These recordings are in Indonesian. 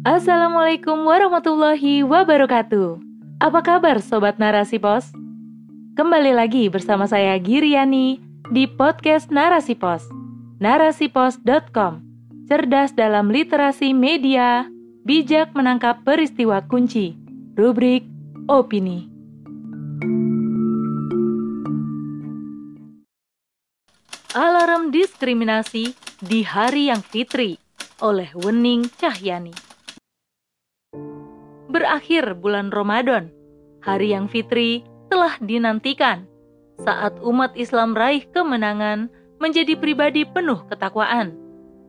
Assalamualaikum warahmatullahi wabarakatuh. Apa kabar sobat Narasi Pos? Kembali lagi bersama saya Giriani di podcast Narasi Pos. Narasipos.com. Cerdas dalam literasi media, bijak menangkap peristiwa kunci. Rubrik opini. Alarm diskriminasi di hari yang fitri oleh Wening Cahyani berakhir bulan Ramadan. Hari yang fitri telah dinantikan saat umat Islam raih kemenangan menjadi pribadi penuh ketakwaan.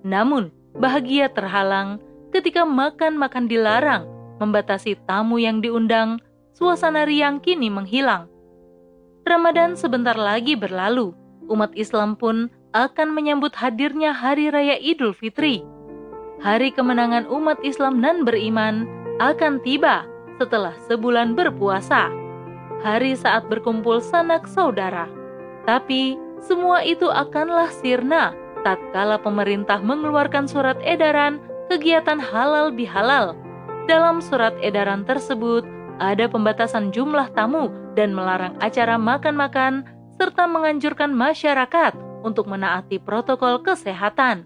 Namun, bahagia terhalang ketika makan-makan dilarang, membatasi tamu yang diundang, suasana riang kini menghilang. Ramadan sebentar lagi berlalu, umat Islam pun akan menyambut hadirnya Hari Raya Idul Fitri. Hari kemenangan umat Islam nan beriman akan tiba setelah sebulan berpuasa, hari saat berkumpul sanak saudara. Tapi semua itu akanlah sirna tatkala pemerintah mengeluarkan surat edaran kegiatan halal bihalal. Dalam surat edaran tersebut ada pembatasan jumlah tamu dan melarang acara makan-makan serta menganjurkan masyarakat untuk menaati protokol kesehatan.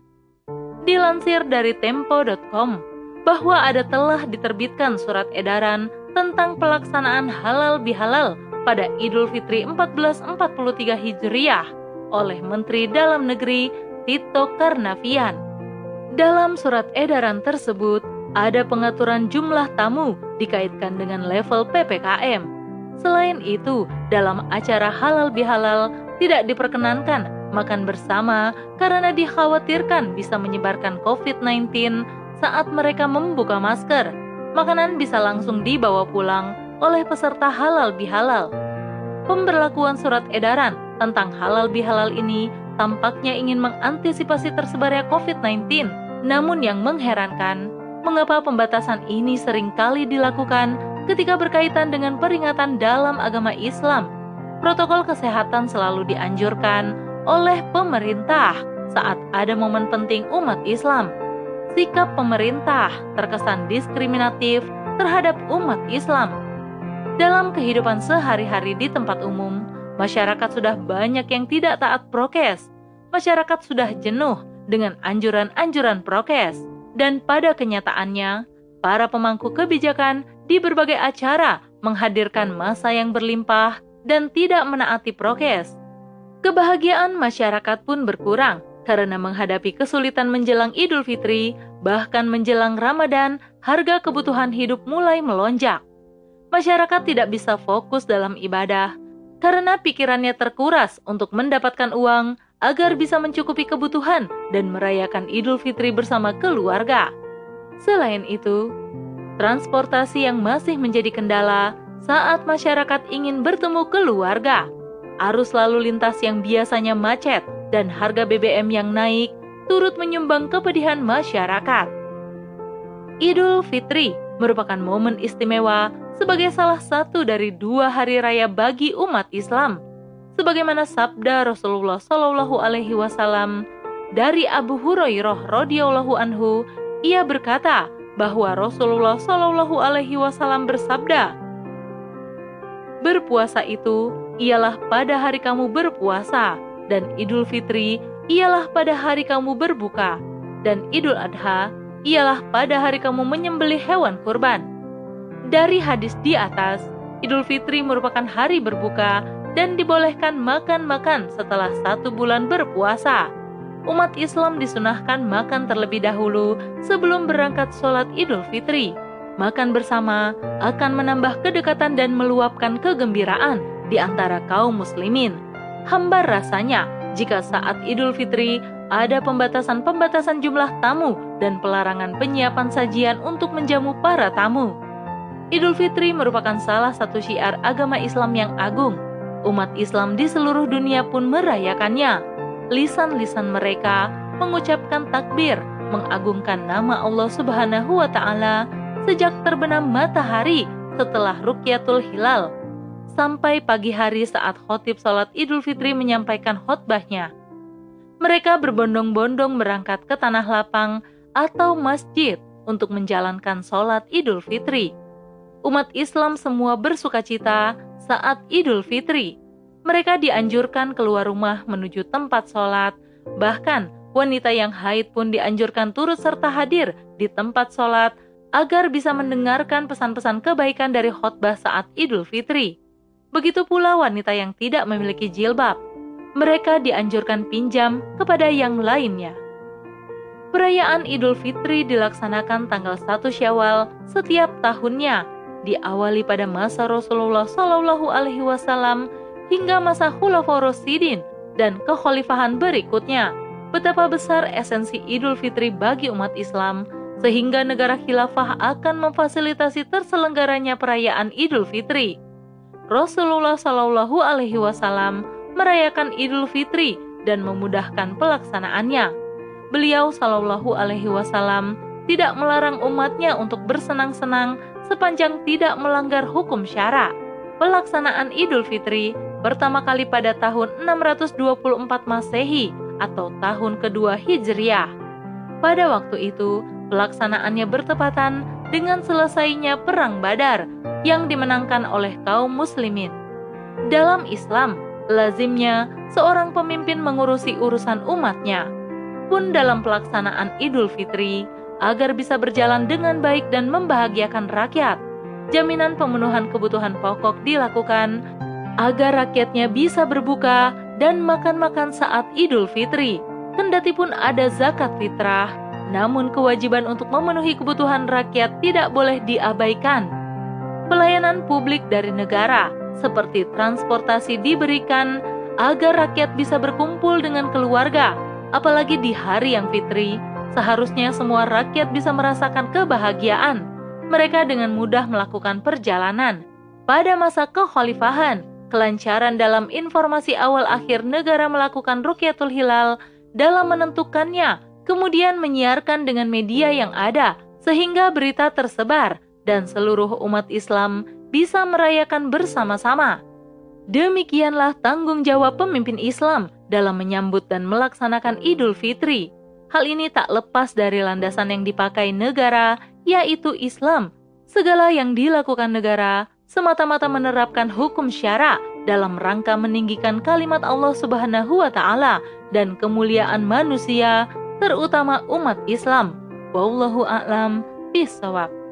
Dilansir dari tempo.com, bahwa ada telah diterbitkan surat edaran tentang pelaksanaan halal bihalal pada Idul Fitri 1443 Hijriah oleh Menteri Dalam Negeri Tito Karnavian. Dalam surat edaran tersebut, ada pengaturan jumlah tamu dikaitkan dengan level PPKM. Selain itu, dalam acara halal bihalal tidak diperkenankan makan bersama karena dikhawatirkan bisa menyebarkan COVID-19 saat mereka membuka masker, makanan bisa langsung dibawa pulang oleh peserta halal bihalal. Pemberlakuan surat edaran tentang halal bihalal ini tampaknya ingin mengantisipasi tersebarnya COVID-19. Namun yang mengherankan, mengapa pembatasan ini sering kali dilakukan ketika berkaitan dengan peringatan dalam agama Islam. Protokol kesehatan selalu dianjurkan oleh pemerintah saat ada momen penting umat Islam sikap pemerintah terkesan diskriminatif terhadap umat Islam. Dalam kehidupan sehari-hari di tempat umum, masyarakat sudah banyak yang tidak taat prokes. Masyarakat sudah jenuh dengan anjuran-anjuran prokes, dan pada kenyataannya, para pemangku kebijakan di berbagai acara menghadirkan masa yang berlimpah dan tidak menaati prokes. Kebahagiaan masyarakat pun berkurang karena menghadapi kesulitan menjelang Idul Fitri, bahkan menjelang Ramadan, harga kebutuhan hidup mulai melonjak. Masyarakat tidak bisa fokus dalam ibadah karena pikirannya terkuras untuk mendapatkan uang agar bisa mencukupi kebutuhan dan merayakan Idul Fitri bersama keluarga. Selain itu, transportasi yang masih menjadi kendala saat masyarakat ingin bertemu keluarga. Arus lalu lintas yang biasanya macet dan harga BBM yang naik turut menyumbang kepedihan masyarakat. Idul Fitri merupakan momen istimewa sebagai salah satu dari dua hari raya bagi umat Islam. Sebagaimana sabda Rasulullah Shallallahu Alaihi Wasallam dari Abu Hurairah radhiyallahu anhu, ia berkata bahwa Rasulullah Shallallahu Alaihi Wasallam bersabda, berpuasa itu ialah pada hari kamu berpuasa dan Idul Fitri ialah pada hari kamu berbuka, dan Idul Adha ialah pada hari kamu menyembelih hewan kurban. Dari hadis di atas, Idul Fitri merupakan hari berbuka dan dibolehkan makan-makan setelah satu bulan berpuasa. Umat Islam disunahkan makan terlebih dahulu sebelum berangkat sholat Idul Fitri. Makan bersama akan menambah kedekatan dan meluapkan kegembiraan di antara kaum muslimin hambar rasanya jika saat Idul Fitri ada pembatasan-pembatasan jumlah tamu dan pelarangan penyiapan sajian untuk menjamu para tamu. Idul Fitri merupakan salah satu syiar agama Islam yang agung. Umat Islam di seluruh dunia pun merayakannya. Lisan-lisan mereka mengucapkan takbir, mengagungkan nama Allah Subhanahu wa taala sejak terbenam matahari setelah Rukyatul Hilal sampai pagi hari saat khotib salat Idul Fitri menyampaikan khotbahnya. Mereka berbondong-bondong berangkat ke tanah lapang atau masjid untuk menjalankan sholat Idul Fitri. Umat Islam semua bersuka cita saat Idul Fitri. Mereka dianjurkan keluar rumah menuju tempat sholat, bahkan wanita yang haid pun dianjurkan turut serta hadir di tempat sholat agar bisa mendengarkan pesan-pesan kebaikan dari khotbah saat Idul Fitri. Begitu pula wanita yang tidak memiliki jilbab, mereka dianjurkan pinjam kepada yang lainnya. Perayaan Idul Fitri dilaksanakan tanggal 1 Syawal setiap tahunnya, diawali pada masa Rasulullah Shallallahu alaihi wasallam hingga masa Khulafaur Rasyidin dan kekhalifahan berikutnya. Betapa besar esensi Idul Fitri bagi umat Islam sehingga negara khilafah akan memfasilitasi terselenggaranya perayaan Idul Fitri. Rasulullah Shallallahu alaihi wasallam merayakan Idul Fitri dan memudahkan pelaksanaannya. Beliau Shallallahu Alaihi Wasallam tidak melarang umatnya untuk bersenang-senang sepanjang tidak melanggar hukum syara. Pelaksanaan Idul Fitri pertama kali pada tahun 624 Masehi atau tahun kedua Hijriah. Pada waktu itu, pelaksanaannya bertepatan dengan selesainya Perang Badar yang dimenangkan oleh kaum muslimin. Dalam Islam, Lazimnya, seorang pemimpin mengurusi urusan umatnya. Pun dalam pelaksanaan Idul Fitri, agar bisa berjalan dengan baik dan membahagiakan rakyat, jaminan pemenuhan kebutuhan pokok dilakukan agar rakyatnya bisa berbuka dan makan-makan saat Idul Fitri. Kendati pun ada zakat fitrah, namun kewajiban untuk memenuhi kebutuhan rakyat tidak boleh diabaikan. Pelayanan publik dari negara seperti transportasi diberikan agar rakyat bisa berkumpul dengan keluarga, apalagi di hari yang fitri. Seharusnya semua rakyat bisa merasakan kebahagiaan. Mereka dengan mudah melakukan perjalanan. Pada masa kekhalifahan, kelancaran dalam informasi awal akhir negara melakukan Rukyatul Hilal dalam menentukannya, kemudian menyiarkan dengan media yang ada, sehingga berita tersebar dan seluruh umat Islam bisa merayakan bersama-sama. Demikianlah tanggung jawab pemimpin Islam dalam menyambut dan melaksanakan Idul Fitri. Hal ini tak lepas dari landasan yang dipakai negara, yaitu Islam. Segala yang dilakukan negara semata-mata menerapkan hukum syara dalam rangka meninggikan kalimat Allah Subhanahu wa taala dan kemuliaan manusia, terutama umat Islam. Wallahu a'lam bishawab.